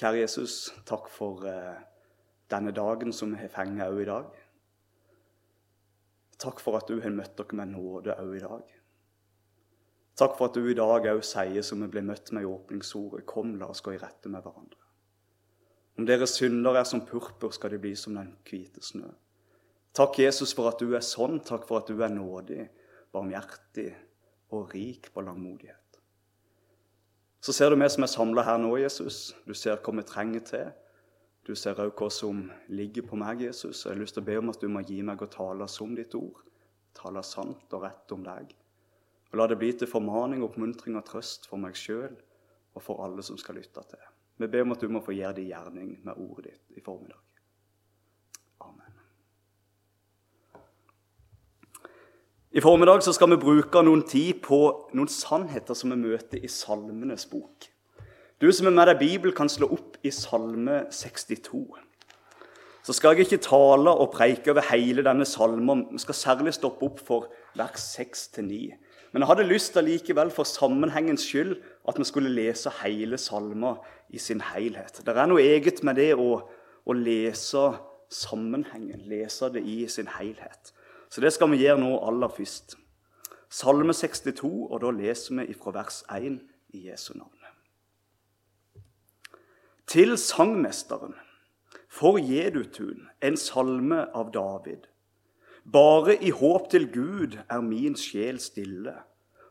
Kjære Jesus, takk for eh, denne dagen som vi har fengt òg i dag. Takk for at du har møtt dere med nåde òg i dag. Takk for at du i dag òg sier, som vi ble møtt med i åpningsordet, kom, la oss gå i rette med hverandre. Om deres synder er som purpur, skal de bli som den hvite snø. Takk, Jesus, for at du er sånn. Takk for at du er nådig, barmhjertig og rik på langmodighet. Så ser du vi som er samla her nå, Jesus. Du ser hva vi trenger til. Du ser òg hva som ligger på meg, Jesus. Jeg har lyst til å be om at du må gi meg å tale som ditt ord. Tale sant og rett om deg. Og La det bli til formaning, oppmuntring og trøst for meg sjøl og for alle som skal lytte til. Vi ber om at du må få gjøre din gjerning med ordet ditt i formiddag. I formiddag skal vi bruke noen tid på noen sannheter som vi møter i Salmenes bok. Du som er med deg Bibelen, kan slå opp i Salme 62. Så skal jeg ikke tale og preike over hele denne salmen. Vi skal særlig stoppe opp for vers 6-9. Men jeg hadde lyst allikevel for sammenhengens skyld at vi skulle lese hele salmen i sin helhet. Det er noe eget med det å, å lese sammenhengen, lese det i sin helhet. Så det skal vi gjøre nå aller først. Salme 62, og da leser vi fra vers 1 i Jesu navn. Til sangmesteren for Jedutun, en salme av David. Bare i håp til Gud er min sjel stille,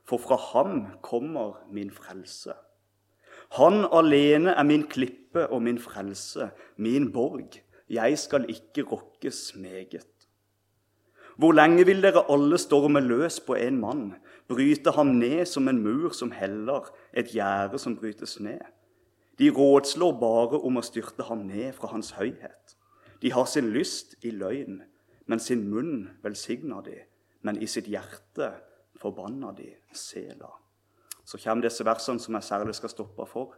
for fra ham kommer min frelse. Han alene er min klippe og min frelse, min borg. Jeg skal ikke rokkes meget. Hvor lenge vil dere alle storme løs på en mann, bryte ham ned som en mur som heller, et gjerde som brytes ned? De rådslår bare om å styrte ham ned fra hans høyhet. De har sin lyst i løgn, men sin munn velsigner de. Men i sitt hjerte forbanner de Sela. Så kommer disse versene som jeg særlig skal stoppe for.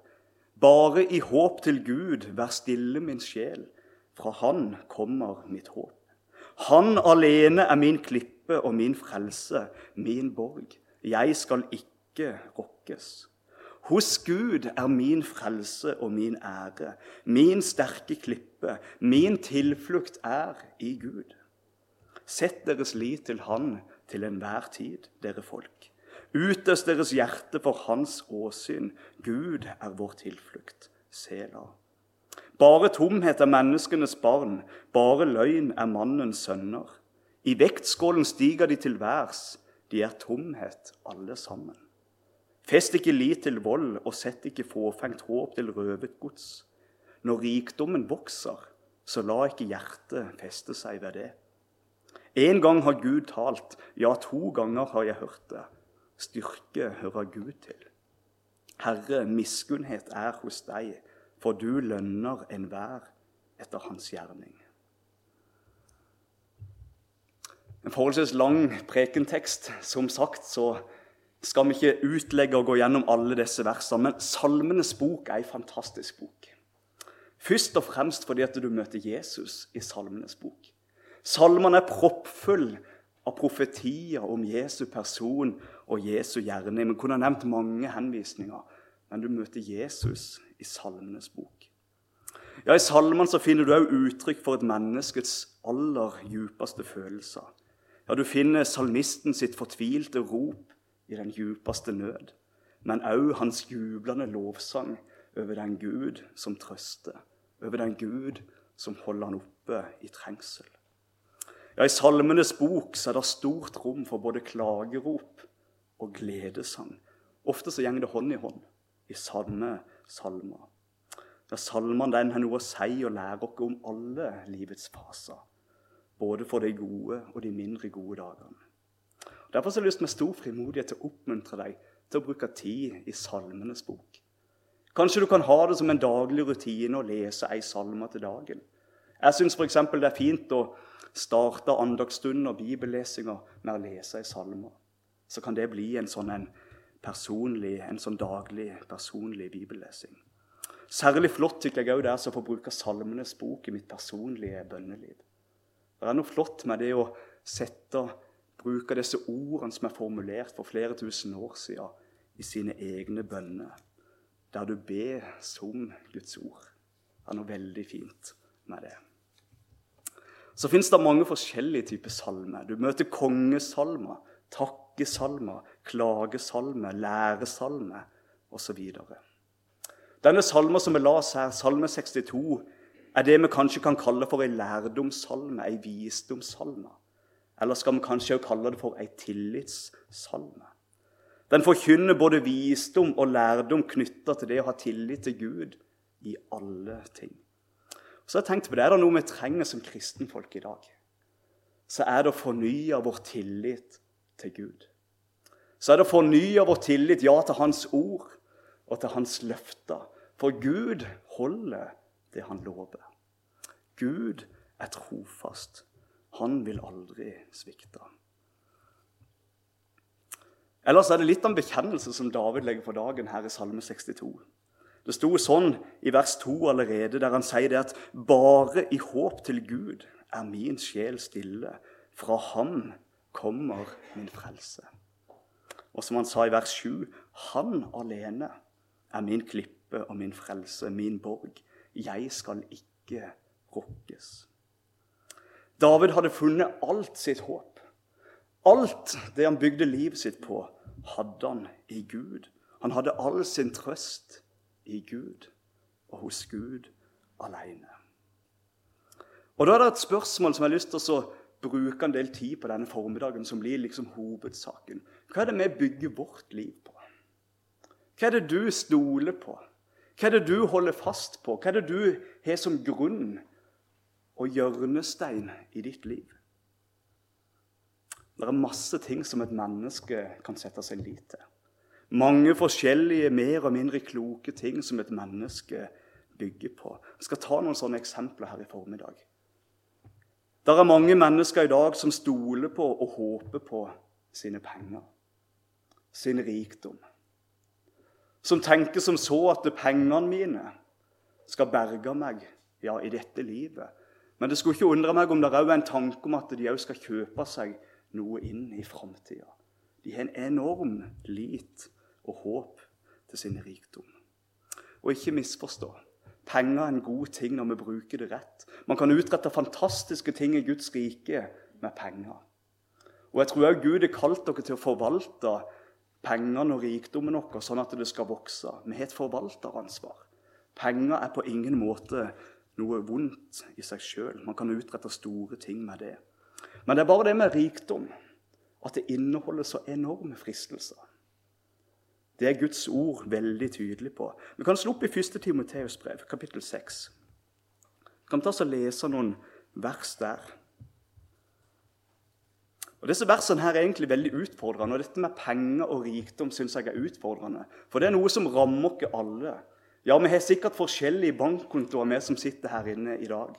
Bare i håp til Gud, vær stille, min sjel. Fra Han kommer mitt håp. Han alene er min klippe og min frelse, min borg. Jeg skal ikke rokkes. Hos Gud er min frelse og min ære, min sterke klippe, min tilflukt er i Gud. Sett deres lit til Han til enhver tid, dere folk. Utøs deres hjerte for Hans åsyn. Gud er vår tilflukt. Sela. Bare tomhet er menneskenes barn, bare løgn er mannens sønner. I vektskålen stiger de til værs, de er tomhet alle sammen. Fest ikke lit til vold, og sett ikke fåfengt håp til røvet gods. Når rikdommen vokser, så la ikke hjertet feste seg ved det. En gang har Gud talt, ja, to ganger har jeg hørt det. Styrke hører Gud til. Herre, miskunnhet er hos deg, for du lønner enhver etter hans gjerning. En forholdsvis lang prekentekst. Som sagt så skal vi ikke utlegge og gå gjennom alle disse versene, men Salmenes bok er en fantastisk bok. Først og fremst fordi at du møter Jesus i Salmenes bok. Salmene er proppfull av profetier om Jesu person og Jesu gjerning. Vi kunne nevnt mange henvisninger, men du møter Jesus i Salmenes bok. Ja, I salmene så finner du òg uttrykk for et menneskets aller djupeste følelser. Ja, Du finner salmisten sitt fortvilte rop i den djupeste nød, men òg hans jublende lovsang over den Gud som trøster, over den Gud som holder han oppe i trengsel. Ja, I Salmenes bok så er det stort rom for både klagerop og gledesang. Ofte så går det hånd i hånd i samme salmer. Ja, Salmene har noe å si og lære oss om alle livets faser. Både for de gode og de mindre gode dagene. Derfor har jeg lyst med stor frimodighet til å oppmuntre deg til å bruke tid i Salmenes bok. Kanskje du kan ha det som en daglig rutine å lese ei salme til dagen. Jeg syns f.eks. det er fint å starte andagsstunden og bibellesinga med å lese ei salme. Så kan det bli en sånn en personlig, en sånn daglig personlig bibellesing. Særlig flott tykker jeg òg det er å få bruke Salmenes bok i mitt personlige bønneliv. Det er noe flott med det å sette bruke disse ordene som er formulert for flere tusen år siden, i sine egne bønner, der du ber som Guds ord. Det er noe veldig fint med det. Så fins det mange forskjellige typer salmer. Du møter kongesalmer, takkesalmer, klagesalmer, læresalmer osv. Denne salmen som vi las her, salme 62, er det vi kanskje kan kalle for ei lærdomssalme, ei visdomssalme. Eller skal vi kanskje også kalle det for ei tillitssalme. Den forkynner både visdom og lærdom knytta til det å ha tillit til Gud i alle ting. Så jeg tenkte på det, Er det noe vi trenger som kristenfolk i dag, så er det å fornye vår tillit til Gud. Så er det å fornye vår tillit ja til Hans ord og til Hans løfter. For Gud holder det han lover. Gud er trofast. Han vil aldri svikte. Ellers er det litt av en bekjennelse som David legger for dagen her i Salme 62. Det sto sånn i vers 2 allerede, der han sier det at bare i håp til Gud er min sjel stille. Fra ham kommer min frelse. Og som han sa i vers 7.: Han alene er min klippe og min frelse, min borg. Jeg skal ikke rokkes. David hadde funnet alt sitt håp. Alt det han bygde livet sitt på, hadde han i Gud. Han hadde all sin trøst i Gud og hos Gud alene. Og Da er det et spørsmål som jeg har lyst til å bruke en del tid på denne formiddagen, som blir liksom hovedsaken. Hva er det vi bygger vårt liv på? Hva er det du stoler på? Hva er det du holder fast på? Hva er det du har som grunn og hjørnestein i ditt liv. Det er masse ting som et menneske kan sette seg lit til. Mange forskjellige, mer og mindre kloke ting som et menneske bygger på. Jeg skal ta noen sånne eksempler her i formiddag. Det er mange mennesker i dag som stoler på og håper på sine penger, sin rikdom. Som tenker som så at pengene mine skal berge meg ja, i dette livet men det skulle ikke undre meg om det òg er en tanke om at de òg skal kjøpe seg noe inn i framtida. De har en enorm lit og håp til sin rikdom. Og ikke misforstå. Penger er en god ting når vi bruker det rett. Man kan utrette fantastiske ting i Guds rike med penger. Og jeg tror òg Gud har kalt dere til å forvalte pengene og rikdommen vår sånn at det skal vokse. Vi har et forvalteransvar. Penger er på ingen måte noe vondt i seg sjøl. Man kan utrette store ting med det. Men det er bare det med rikdom at det inneholder så enorme fristelser. Det er Guds ord veldig tydelig på. Vi kan slå opp i 1. Timoteus brev, kapittel 6. Vi kan ta oss og lese noen vers der. Og Disse versene her er egentlig veldig utfordrende. og Dette med penger og rikdom synes jeg er utfordrende. For det er noe som rammer oss alle. Ja, vi har sikkert forskjellige bankkontoer, vi som sitter her inne i dag.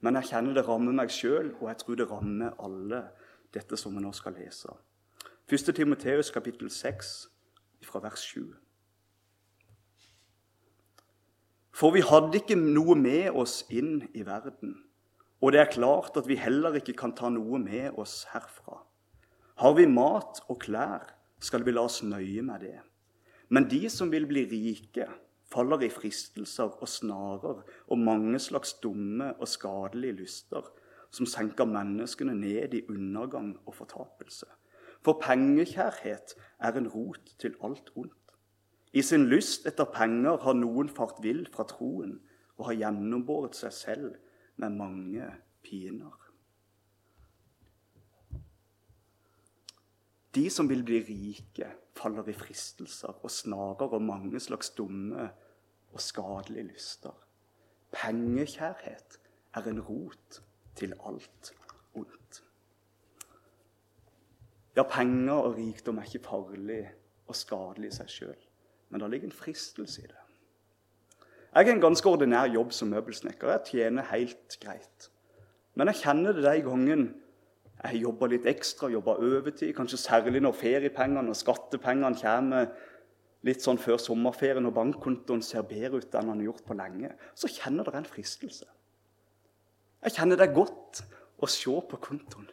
Men jeg kjenner det rammer meg sjøl, og jeg tror det rammer alle, dette som vi nå skal lese. 1. Timoteus kapittel 6, fra vers 7. For vi hadde ikke noe med oss inn i verden, og det er klart at vi heller ikke kan ta noe med oss herfra. Har vi mat og klær, skal vi la oss nøye med det. Men de som vil bli rike, faller i fristelser og snarer og mange slags dumme og skadelige lyster som senker menneskene ned i undergang og fortapelse. For pengekjærhet er en rot til alt ondt. I sin lyst etter penger har noen fart vill fra troen og har gjennombåret seg selv med mange piner. De som vil bli rike, faller i fristelser og snarer og mange slags dumme og skadelige lyster. Pengekjærhet er en rot til alt ondt. Ja, penger og rikdom er ikke farlig og skadelig i seg sjøl, men det ligger en fristelse i det. Jeg har en ganske ordinær jobb som møbelsnekker. Jeg tjener helt greit. Men jeg kjenner det de gangene jeg har jobba litt ekstra, jobba overtid, kanskje særlig når feriepengene og skattepengene kommer litt sånn før sommerferien og bankkontoen ser bedre ut enn han har gjort på lenge, så kjenner dere en fristelse. Jeg kjenner det godt å se på kontoen.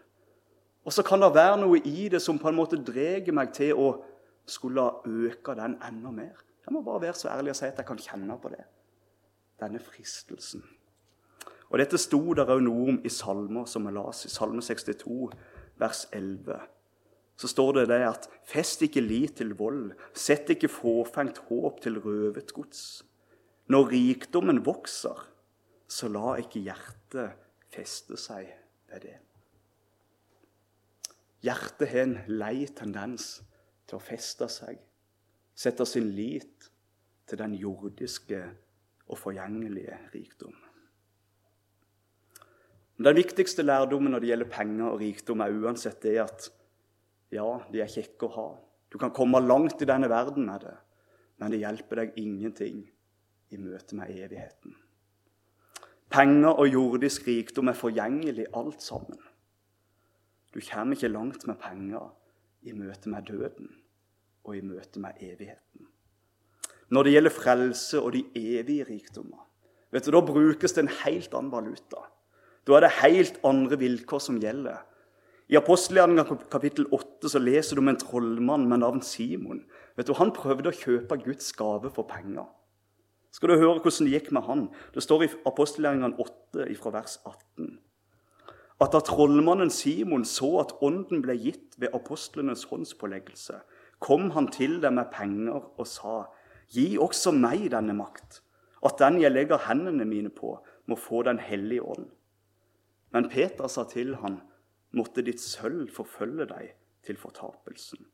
Og så kan det være noe i det som på en måte drar meg til å skulle øke den enda mer. Jeg må bare være så ærlig og si at jeg kan kjenne på det. denne fristelsen. Og Dette sto der òg noe om i salmer som vi las, i Salme 62, vers 11. Så står det det at fest ikke lit til vold, sett ikke fåfengt håp til røvet gods. Når rikdommen vokser, så la ikke hjertet feste seg ved det. Hjertet har en lei tendens til å feste seg, sette sin lit til den jordiske og forgjengelige rikdom. Den viktigste lærdommen når det gjelder penger og rikdom, er uansett det at ja, de er kjekke å ha. Du kan komme langt i denne verden med det, men det hjelper deg ingenting i møte med evigheten. Penger og jordisk rikdom er forgjengelig alt sammen. Du kommer ikke langt med penger i møte med døden og i møte med evigheten. Når det gjelder frelse og de evige rikdommer, vet du, da brukes det en helt annen valuta. Da er det helt andre vilkår som gjelder. I apostelgjerningen kapittel 8 så leser du om en trollmann med navn Simon. Vet du, Han prøvde å kjøpe Guds gave for penger. Skal du høre hvordan det gikk med han? Det står i apostelgjerningen 8 fra vers 18 at da trollmannen Simon så at ånden ble gitt ved apostlenes håndspåleggelse, kom han til dem med penger og sa, Gi også meg denne makt, at den jeg legger hendene mine på, må få Den hellige ånd. Men Peter sa til han, måtte ditt sølv forfølge deg til fortapelsen,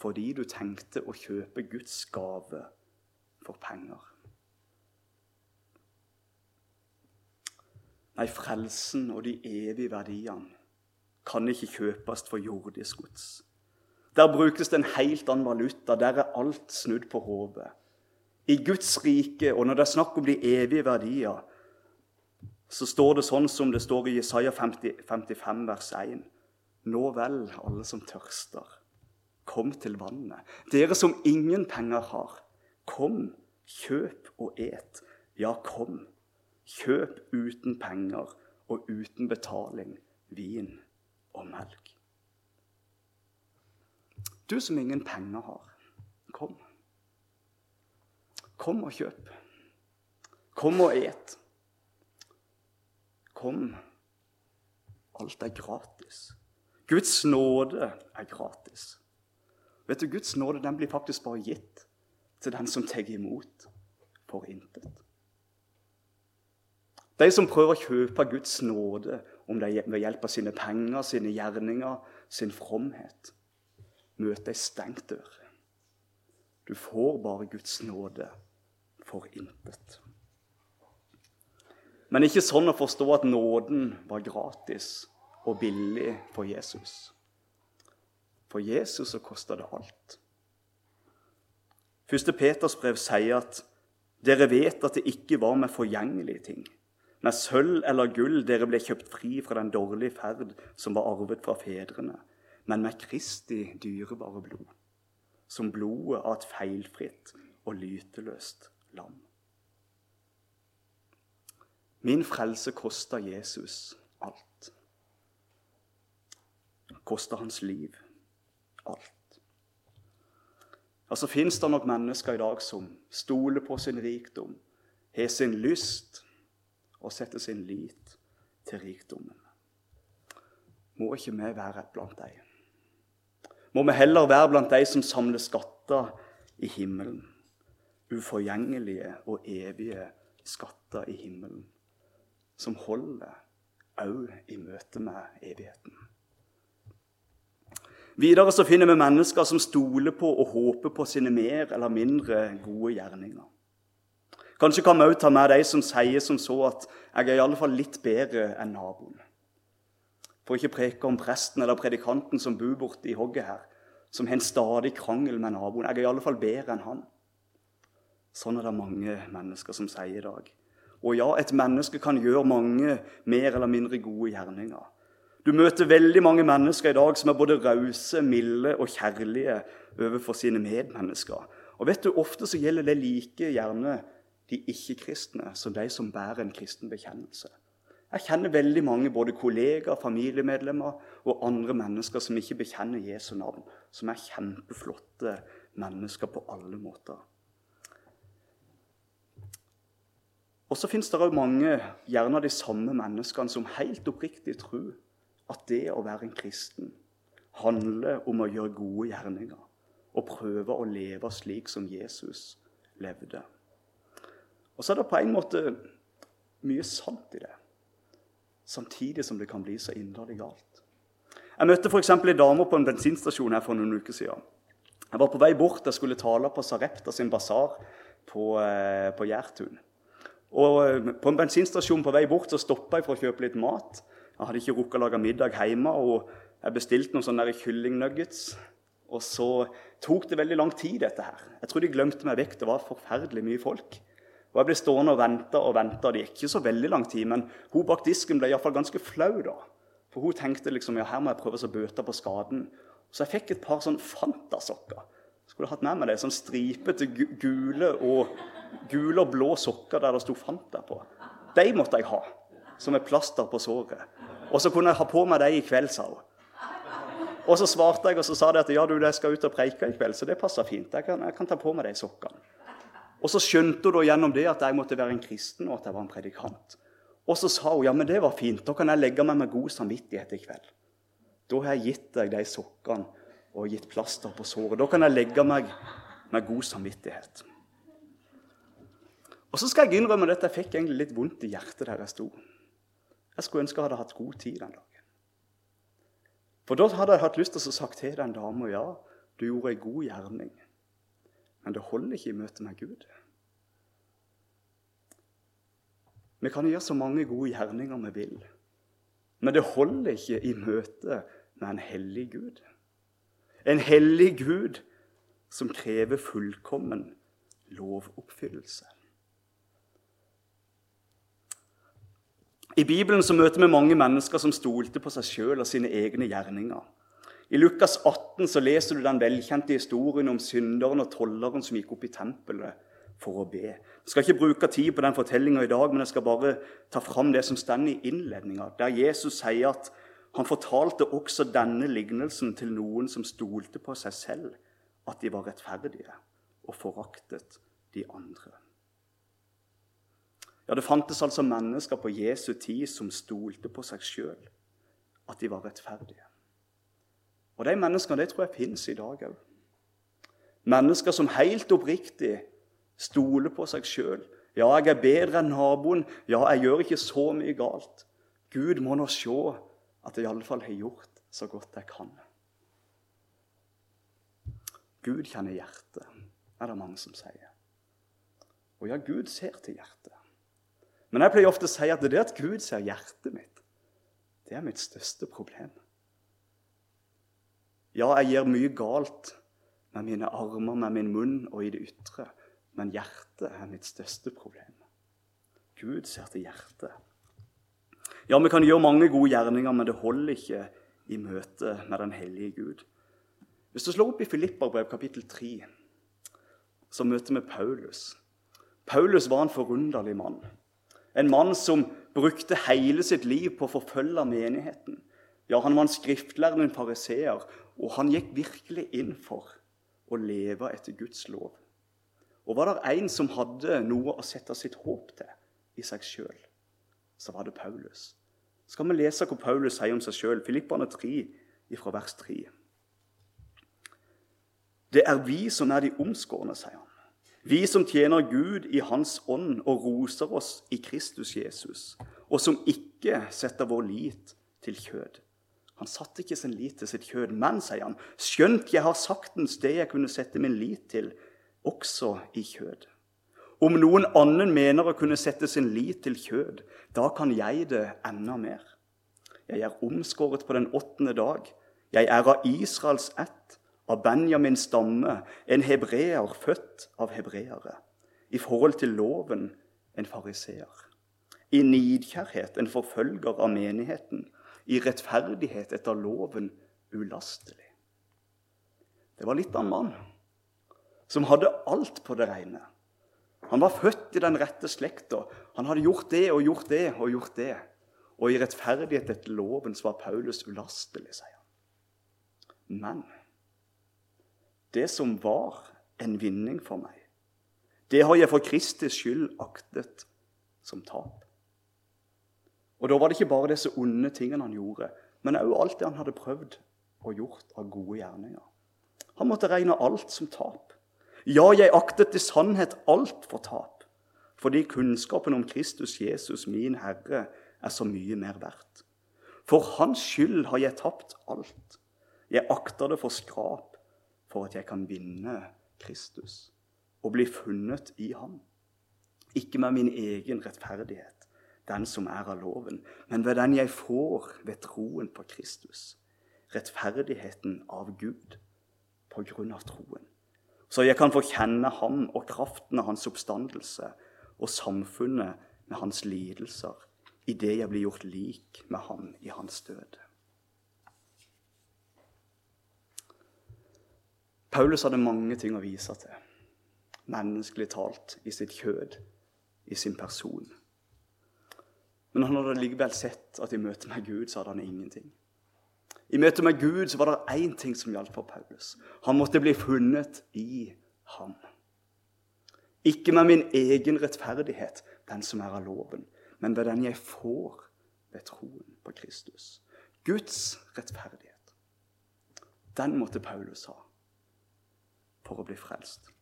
fordi du tenkte å kjøpe Guds gave for penger. Nei, frelsen og de evige verdiene kan ikke kjøpes for jordisk gods. Der brukes det en helt annen valuta. Der er alt snudd på hodet. I Guds rike, og når det er snakk om de evige verdier, så står det sånn som det står i Jesaja 50, 55, vers 1. Nå vel, alle som tørster, kom til vannet. Dere som ingen penger har, kom, kjøp og et. Ja, kom, kjøp uten penger og uten betaling vin og melk. Du som ingen penger har, kom. Kom og kjøp. Kom og et. Kom. Alt er gratis. Guds nåde er gratis. Vet du, Guds nåde den blir faktisk bare gitt til den som tar imot for intet. De som prøver å kjøpe Guds nåde, om er ved hjelp av sine penger, sine gjerninger, sin fromhet, møter ei stengt dør. Du får bare Guds nåde for intet. Men ikke sånn å forstå at nåden var gratis og billig for Jesus. For Jesus så kosta det alt. Første Peters brev sier at dere vet at det ikke var med forgjengelige ting, med sølv eller gull dere ble kjøpt fri fra den dårlige ferd som var arvet fra fedrene, men med Kristi dyrebare blod, som blodet av et feilfritt og lyteløst lam. Min frelse kosta Jesus alt. Kosta hans liv alt. Altså fins det nok mennesker i dag som stoler på sin rikdom, har sin lyst og setter sin lit til rikdommen. Må ikke vi være blant dem? Må vi heller være blant de som samler skatter i himmelen? Uforgjengelige og evige skatter i himmelen som holder òg i møte med evigheten. Videre så finner vi mennesker som stoler på og håper på sine mer eller mindre gode gjerninger. Kanskje kan vi òg ta med de som sier som så at 'jeg er i alle fall litt bedre enn naboen'. For ikke preke om presten eller predikanten som bor borte i hogget her, som har en stadig krangel med naboen. 'Jeg er i alle fall bedre enn han'. Sånn er det mange mennesker som sier i dag. Og ja, et menneske kan gjøre mange mer eller mindre gode gjerninger. Du møter veldig mange mennesker i dag som er både rause, milde og kjærlige overfor sine medmennesker. Og vet du, Ofte så gjelder det like gjerne de ikke-kristne som de som bærer en kristen bekjennelse. Jeg kjenner veldig mange både kollegaer, familiemedlemmer og andre mennesker som ikke bekjenner Jesu navn, som er kjempeflotte mennesker på alle måter. Og så fins det òg mange, gjerne de samme menneskene, som helt oppriktig tror at det å være en kristen handler om å gjøre gode gjerninger og prøve å leve slik som Jesus levde. Og så er det på en måte mye sant i det, samtidig som det kan bli så inderlig galt. Jeg møtte f.eks. ei dame på en bensinstasjon her for noen uker siden. Jeg var på vei bort jeg skulle tale på Sarepta sin basar på, eh, på Gjertun. Og eh, På en bensinstasjon på vei bort så stoppa jeg for å kjøpe litt mat. Jeg hadde ikke rukket å lage middag hjemme, og jeg bestilte noen sånne kyllingnuggets. Og så tok det veldig lang tid, dette her. Jeg tror de glemte meg vekk. Det var forferdelig mye folk. Og Jeg ble stående og vente og vente. Det gikk ikke så veldig lang tid, men hun bak disken ble iallfall ganske flau. da. For hun tenkte liksom, ja, her må jeg prøve å bøte på skaden. Så jeg fikk et par sånn Fanta-sokker. Skulle hatt med meg det, sånn stripete gule og, gule og blå sokker der det sto Fanta på. De måtte jeg ha som et plaster på såret. Og så kunne jeg ha på meg de i kveld, sa hun. Og så svarte jeg og så sa de at ja, du, jeg skal ut og preike i kveld, så det passer fint. Jeg kan, jeg kan ta på meg de sokkene. Og så skjønte hun da gjennom det at jeg måtte være en kristen, og at jeg var en predikant. Og så sa hun ja, men det var fint, da kan jeg legge meg med god samvittighet i kveld. Da har jeg gitt deg de sokkene og gitt plaster på såret. Da kan jeg legge meg med god samvittighet. Og så skal jeg innrømme at jeg fikk egentlig litt vondt i hjertet der jeg sto. Jeg skulle ønske jeg hadde hatt god tid den dagen. For da hadde jeg hatt lyst til å sagt til den dama ja, du gjorde ei god gjerning, men det holder ikke i møte med Gud. Vi kan gjøre så mange gode gjerninger vi vil, men det holder ikke i møte med en hellig Gud. En hellig Gud som krever fullkommen lovoppfyllelse. I Bibelen så møter vi mange mennesker som stolte på seg sjøl og sine egne gjerninger. I Lukas 18 så leser du den velkjente historien om synderen og tolleren som gikk opp i tempelet for å be. Jeg skal ikke bruke tid på den fortellinga i dag, men jeg skal bare ta fram det som står i innledninga, der Jesus sier at han fortalte også denne lignelsen til noen som stolte på seg selv, at de var rettferdige, og foraktet de andre. Ja, Det fantes altså mennesker på Jesu tid som stolte på seg sjøl, at de var rettferdige. Og De menneskene det tror jeg finnes i dag òg. Mennesker som helt oppriktig stoler på seg sjøl. Ja, jeg er bedre enn naboen. Ja, jeg gjør ikke så mye galt. Gud må nå se at jeg iallfall har gjort så godt jeg kan. Gud kjenner hjertet, er det mange som sier. Og ja, Gud ser til hjertet. Men jeg pleier ofte å si at det at Gud ser hjertet mitt, det er mitt største problem. Ja, jeg gjør mye galt med mine armer, med min munn og i det ytre. Men hjertet er mitt største problem. Gud ser til hjertet. Ja, vi kan gjøre mange gode gjerninger, men det holder ikke i møte med den hellige Gud. Hvis du slår opp i Filipperbrev kapittel 3, så møter vi Paulus. Paulus var en forunderlig mann. En mann som brukte hele sitt liv på å forfølge menigheten. Ja, Han var en skriftlærer, en fariseer, og han gikk virkelig inn for å leve etter Guds lov. Og var det en som hadde noe å sette sitt håp til i seg sjøl, så var det Paulus. Skal vi lese hva Paulus sier om seg sjøl? Filippane 3, fra vers 3. Det er vi som er de omskårne, sier han. Vi som tjener Gud i Hans ånd og roser oss i Kristus Jesus, og som ikke setter vår lit til kjød. Han satte ikke sin lit til sitt kjød, men, sier han, skjønt jeg har saktens det jeg kunne sette min lit til, også i kjød. Om noen annen mener å kunne sette sin lit til kjød, da kan jeg det enda mer. Jeg er omskåret på den åttende dag. Jeg er av Israels ett av Benjamins stamme, en hebreer født av hebreere. I forhold til loven en fariseer. I nidkjærhet en forfølger av menigheten. I rettferdighet etter loven ulastelig. Det var litt av en mann som hadde alt på det rene. Han var født i den rette slekta. Han hadde gjort det og gjort det og gjort det. Og i rettferdighet etter loven så var Paulus ulastelig, sier han. Men det som var en vinning for meg, det har jeg for Kristis skyld aktet som tap. Og Da var det ikke bare disse onde tingene han gjorde, men òg alt det han hadde prøvd og gjort av gode gjerninger. Han måtte regne alt som tap. Ja, jeg aktet i sannhet alt for tap, fordi kunnskapen om Kristus Jesus, min Herre, er så mye mer verdt. For hans skyld har jeg tapt alt. Jeg akter det for skrap for at jeg kan vinne Kristus og bli funnet i ham. Ikke med min egen rettferdighet, den som er av loven, men ved den jeg får ved troen på Kristus. Rettferdigheten av Gud på grunn av troen. Så jeg kan få kjenne ham og kraften av hans oppstandelse og samfunnet med hans lidelser idet jeg blir gjort lik med ham i hans død. Paulus hadde mange ting å vise til, menneskelig talt, i sitt kjød, i sin person. Men han hadde likevel sett at i møte med Gud så hadde han ingenting. I møte med Gud så var det én ting som gjaldt for Paulus. Han måtte bli funnet i ham. Ikke med min egen rettferdighet, den som er av loven, men ved den jeg får ved troen på Kristus. Guds rettferdighet. Den måtte Paulus ha for å bli frelst.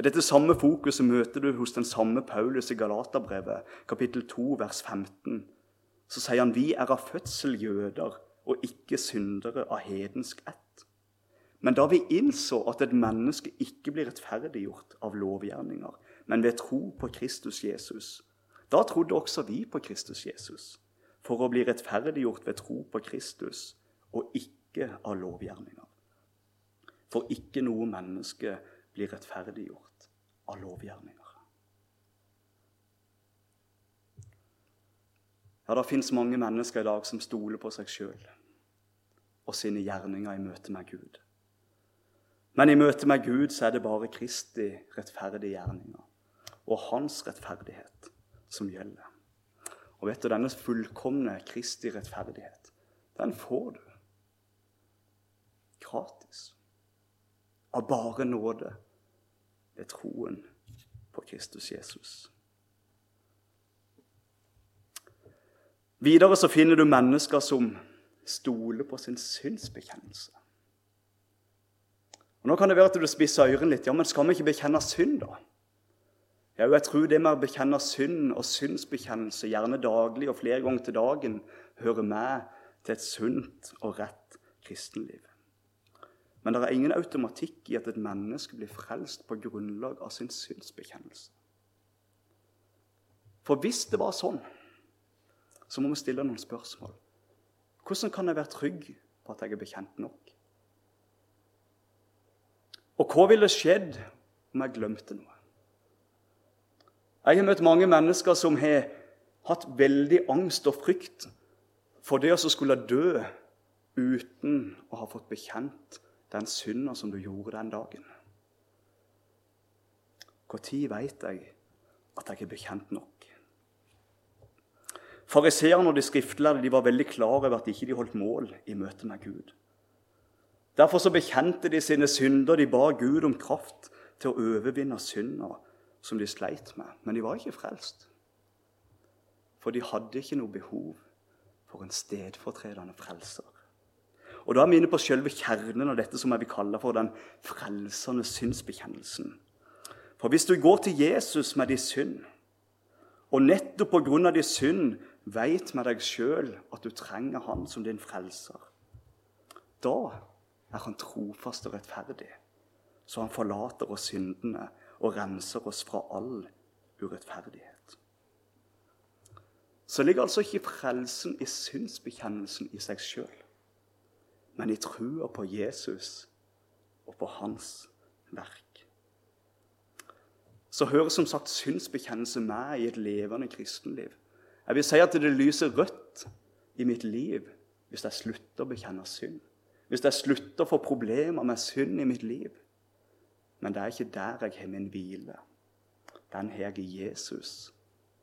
Dette samme fokuset møter du hos den samme Paulus i Galaterbrevet, kapittel 2, vers 15. Så sier han vi er av fødsel jøder og ikke syndere av hedensk ett. Men da vi innså at et menneske ikke blir rettferdiggjort av lovgjerninger, men ved tro på Kristus Jesus, da trodde også vi på Kristus Jesus, for å bli rettferdiggjort ved tro på Kristus og ikke av lovgjerninger. For ikke noe menneske blir rettferdiggjort av lovgjerninger. Ja, Det fins mange mennesker i dag som stoler på seg sjøl og sine gjerninger i møte med Gud. Men i møte med Gud så er det bare Kristi rettferdige gjerninger og hans rettferdighet som gjelder. Og vet du, denne fullkomne Kristi rettferdighet, den får du gratis av bare nåde ved troen på Kristus Jesus. Videre så finner du mennesker som stoler på sin synsbekjennelse. Og Nå kan det være at du spisser ørene litt. Ja, men skal vi ikke bekjenne synd, da? Ja, jeg tror det med å bekjenne synd og synsbekjennelse, gjerne daglig og flere ganger til dagen, hører med til et sunt og rett kristenliv. Men det er ingen automatikk i at et menneske blir frelst på grunnlag av sin synsbekjennelse. For hvis det var sånn, så må vi stille noen spørsmål. Hvordan kan jeg være trygg på at jeg er bekjent nok? Og hva ville skjedd om jeg glemte noe? Jeg har møtt mange mennesker som har hatt veldig angst og frykt for det å skulle dø uten å ha fått bekjent den synda som du gjorde den dagen? Når veit jeg at jeg er bekjent nok? Fariseerne og de skriftlærde de var veldig klar over at de ikke holdt mål i møte med Gud. Derfor så bekjente de sine synder. De ba Gud om kraft til å overvinne synda som de sleit med. Men de var ikke frelst. For de hadde ikke noe behov for en stedfortredende frelser. Og Da er vi inne på selve kjernen av dette som jeg vil kalle for den frelsende synsbekjennelsen. For hvis du går til Jesus med din synd, og nettopp pga. din synd veit med deg sjøl at du trenger han som din frelser, da er han trofast og rettferdig, så han forlater oss syndene og renser oss fra all urettferdighet. Så ligger altså ikke frelsen i synsbekjennelsen i seg sjøl men i trua på Jesus og på hans verk. Så hører som sagt synsbekjennelse med i et levende kristenliv. Jeg vil si at det lyser rødt i mitt liv hvis jeg slutter å bekjenne synd. Hvis jeg slutter å få problemer med synd i mitt liv. Men det er ikke der jeg har min hvile. Den har jeg i Jesus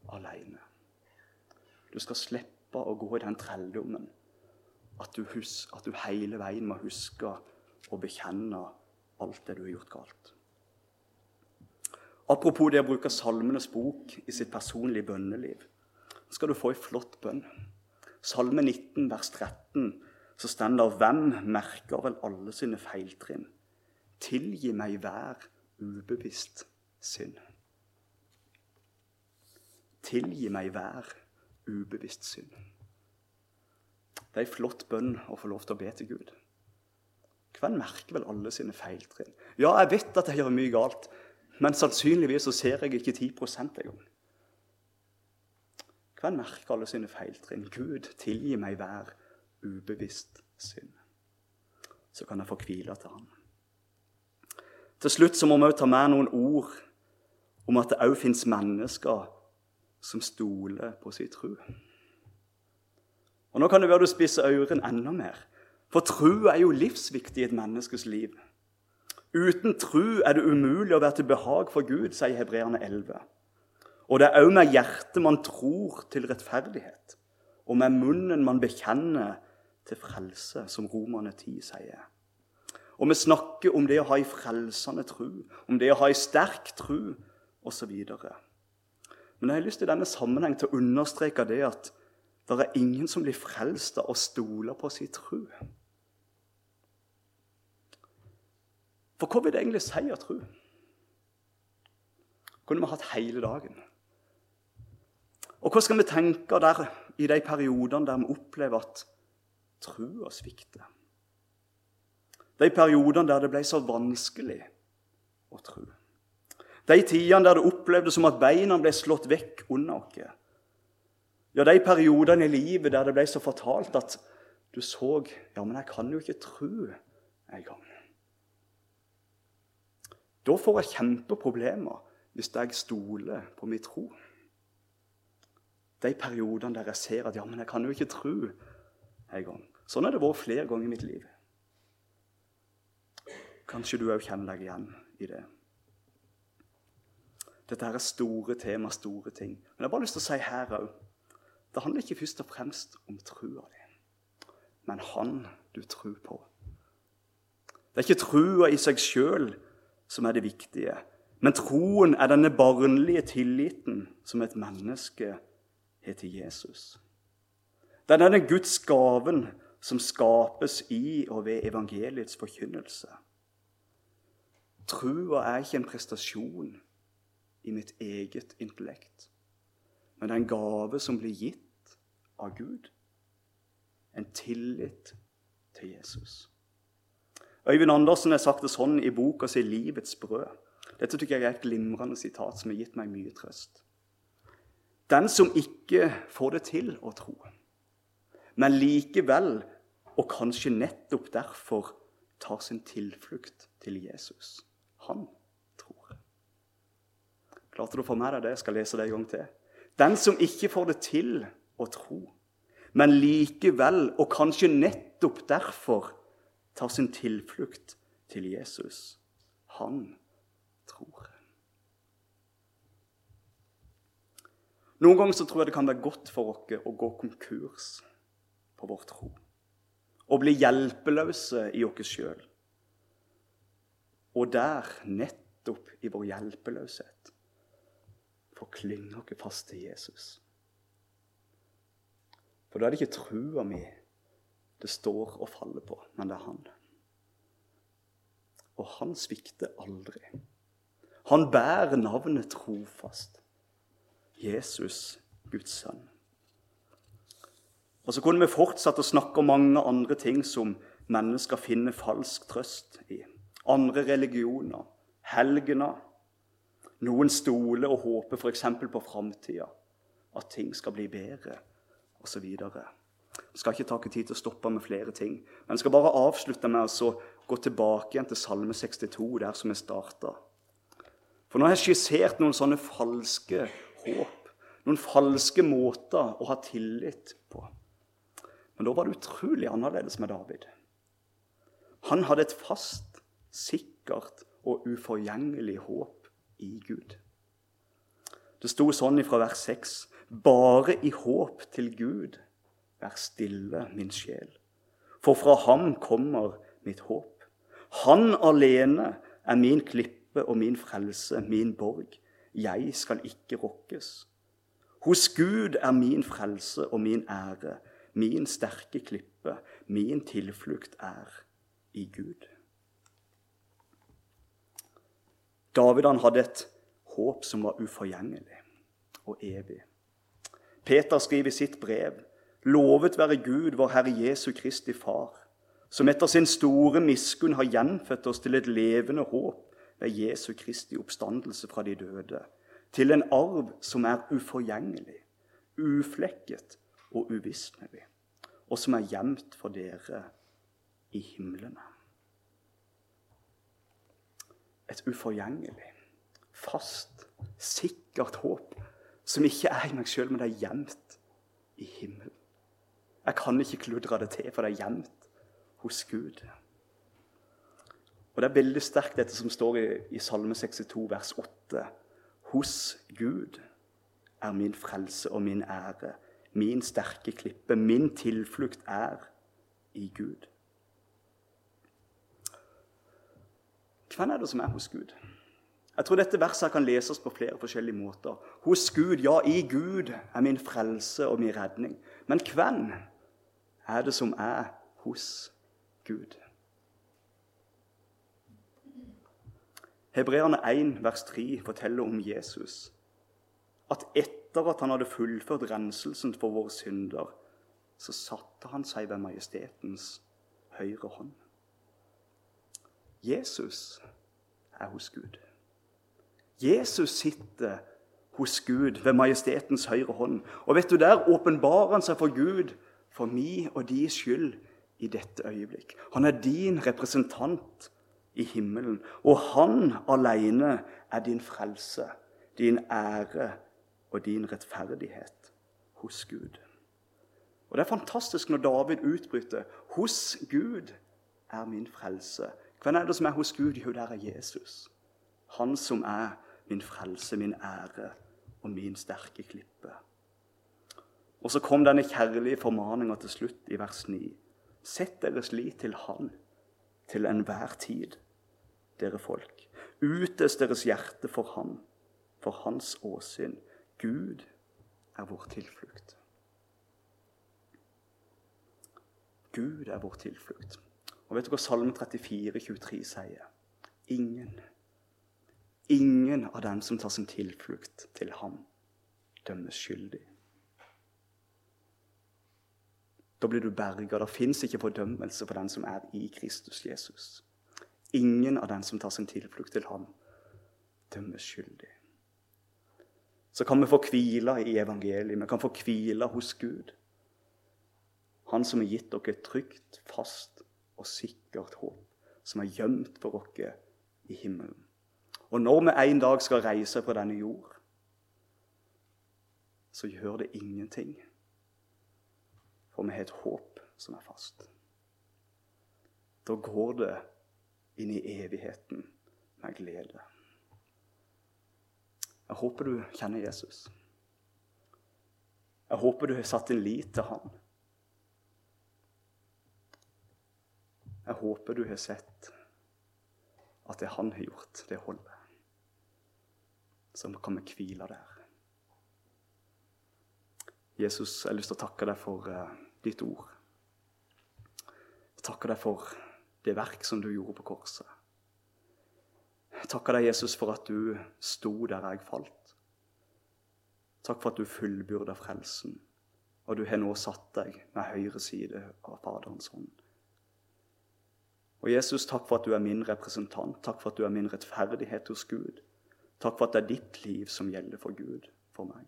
alene. Du skal slippe å gå i den trelldommen at du, husk, at du hele veien må huske å bekjenne alt det du har gjort galt. Apropos det å bruke Salmenes bok i sitt personlige bønneliv. Nå skal du få ei flott bønn. Salme 19, vers 13, så står det Hvem merker vel alle sine feiltrinn? Tilgi meg hver ubevisst synd. Tilgi meg hver ubevisst synd. Det er ei flott bønn å få lov til å be til Gud. Hvem merker vel alle sine feiltrinn? Ja, jeg vet at jeg gjør mye galt, men sannsynligvis så ser jeg ikke 10% engang. Hvem merker alle sine feiltrinn? Gud, tilgi meg hver ubevisst synd. Så kan jeg få hvile til Han. Til slutt så må vi ta med noen ord om at det òg fins mennesker som stoler på sin tro. Og Nå kan det være du spisser ørene enda mer. For tro er jo livsviktig i et menneskes liv. Uten tro er det umulig å være til behag for Gud, sier Hebreerne 11. Og det er òg med hjertet man tror til rettferdighet, og med munnen man bekjenner til frelse, som Romerne 10 sier. Og vi snakker om det å ha ei frelsende tro, om det å ha ei sterk tro osv. Men jeg har lyst i denne sammenheng til å understreke det at det er ingen som blir frelst av å stole på sin tro. For hva vil det egentlig si å tro? Kunne vi hatt hele dagen. Og hva skal vi tenke der i de periodene der vi opplever at trua svikter? De periodene der det ble så vanskelig å tro. De tidene der det opplevdes som at beina ble slått vekk under oss. Ja, de periodene i livet der det ble så fortalt at du så Ja, men jeg kan jo ikke tro engang. Da får jeg kjempeproblemer hvis jeg stoler på min tro. De periodene der jeg ser at ja, men jeg kan jo ikke tro en gang. Sånn har det vært flere ganger i mitt liv. Kanskje du òg kjenner deg igjen i det. Dette her er store tema, store ting. Men jeg har bare lyst til å si her òg Det handler ikke først og fremst om trua di, men han du tror på. Det er ikke trua i seg sjøl som er det viktige. Men troen er denne barnlige tilliten som et menneske har til Jesus. Det er denne Guds gaven som skapes i og ved evangeliets forkynnelse. Trua er ikke en prestasjon i mitt eget intellekt, men det er en gave som blir gitt av Gud. En tillit til Jesus. Øyvind Andersen har sagt det sånn i boka si 'Livets brød'. Dette tykker jeg er et glimrende sitat som har gitt meg mye trøst. Den som ikke får det til å tro, men likevel, og kanskje nettopp derfor, tar sin tilflukt til Jesus, han tror. Klarte du å få med deg det? Jeg skal lese det en gang til. Den som ikke får det til å tro, men likevel, og kanskje nettopp derfor, tar sin tilflukt til Jesus. Han tror. Noen ganger så tror jeg det kan være godt for oss å gå konkurs på vår tro. Og bli hjelpeløse i oss sjøl. Og der, nettopp i vår hjelpeløshet, få klynge oss fast til Jesus. For da er det ikke trua mi det står og faller på, men det er han. Og han svikter aldri. Han bærer navnet trofast. Jesus, Guds sønn. Og Så kunne vi fortsatt å snakke om mange andre ting som mennesker finner falsk trøst i. Andre religioner, helgener. Noen stoler og håper f.eks. på framtida, at ting skal bli bedre, osv. Jeg skal ikke ta tid til å stoppe med flere ting. Men jeg skal bare avslutte med å gå tilbake igjen til Salme 62, der som jeg starta. For nå har jeg skissert noen sånne falske håp. Noen falske måter å ha tillit på. Men da var det utrolig annerledes med David. Han hadde et fast, sikkert og uforgjengelig håp i Gud. Det sto sånn fra vers 6.: Bare i håp til Gud Vær stille, min sjel, for fra ham kommer mitt håp. Han alene er min klippe og min frelse, min borg. Jeg skal ikke rokkes. Hos Gud er min frelse og min ære, min sterke klippe, min tilflukt er i Gud. David han hadde et håp som var uforgjengelig og evig. Peter skriver i sitt brev Lovet være Gud, vår Herre Jesu Kristi Far, som etter sin store miskunn har gjenfødt oss til et levende håp ved Jesu Kristi oppstandelse fra de døde, til en arv som er uforgjengelig, uflekket og uvisnelig, og som er gjemt for dere i himlene. Et uforgjengelig, fast, sikkert håp som ikke er i meg sjøl, men det er gjemt i himmelen. Jeg kan ikke kludre det til, for det er gjemt hos Gud. Og Det er veldig sterkt, dette som står i, i Salme 62, vers 8. Hos Gud er min frelse og min ære, min sterke klippe, min tilflukt er i Gud. Hvem er det som er hos Gud? Jeg tror dette verset kan leses på flere forskjellige måter. Hos Gud, ja, i Gud er min frelse og min redning. Men hvem er det som er hos Gud? Hebreerne 1, vers 3 forteller om Jesus. At etter at han hadde fullført renselsen for våre synder, så satte han seg ved majestetens høyre hånd. Jesus er hos Gud. Jesus sitter hos Gud ved majestetens høyre hånd. Og vet du, Der åpenbarer han seg for Gud for mi og de skyld i dette øyeblikk. Han er din representant i himmelen, og han alene er din frelse, din ære og din rettferdighet hos Gud. Og Det er fantastisk når David utbryter 'Hos Gud er min frelse'. Hvem er det som er hos Gud? Jo, der er Jesus. Han som er min frelse, min ære og min sterke klippe. Og så kom denne kjærlige formaninga til slutt i vers 9. Sett deres lit til Han til enhver tid, dere folk. Utøs deres hjerte for Han, for Hans åsyn. Gud er vår tilflukt. Gud er vår tilflukt. Og vet du hva Salme 34, 23 sier? Ingen Ingen av dem som tar sin tilflukt til ham, dømmes skyldig. Da blir du berga. Det fins ikke fordømmelse for den som er i Kristus Jesus. Ingen av dem som tar sin tilflukt til ham, dømmes skyldig. Så kan vi få hvile i evangeliet. Vi kan få hvile hos Gud. Han som har gitt dere et trygt, fast og sikkert håp, som er gjemt for dere i himmelen. Og når vi en dag skal reise på denne jord, så gjør det ingenting. For vi har et håp som er fast. Da går det inn i evigheten med glede. Jeg håper du kjenner Jesus. Jeg håper du har satt din lit til han. Jeg håper du har sett at det han har gjort, det holder som kan vi hvile der. Jesus, jeg har lyst til å takke deg for uh, ditt ord. Jeg takker deg for det verk som du gjorde på korset. Jeg takker deg, Jesus, for at du sto der jeg falt. Takk for at du fullbyrda frelsen, og du har nå satt deg med høyre side av Faderens hånd. Og Jesus, takk for at du er min representant. Takk for at du er min rettferdighet hos Gud. Takk for at det er ditt liv som gjelder for Gud, for meg.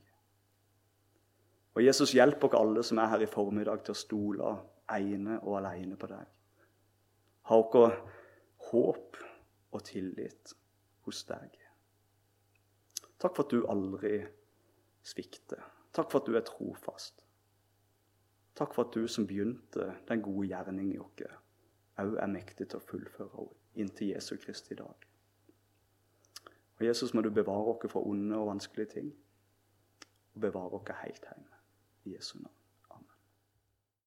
Og Jesus, hjelp oss alle som er her i formiddag, til å stole ene og alene på deg. Ha oss håp og tillit hos deg. Takk for at du aldri svikter. Takk for at du er trofast. Takk for at du som begynte den gode gjerning i oss, òg er mektig til å fullføre inntil Jesu Kristi dag. Og Jesus, må du bevare oss fra onde og vanskelige ting. Og bevare oss helt hjemme. I Jesu navn.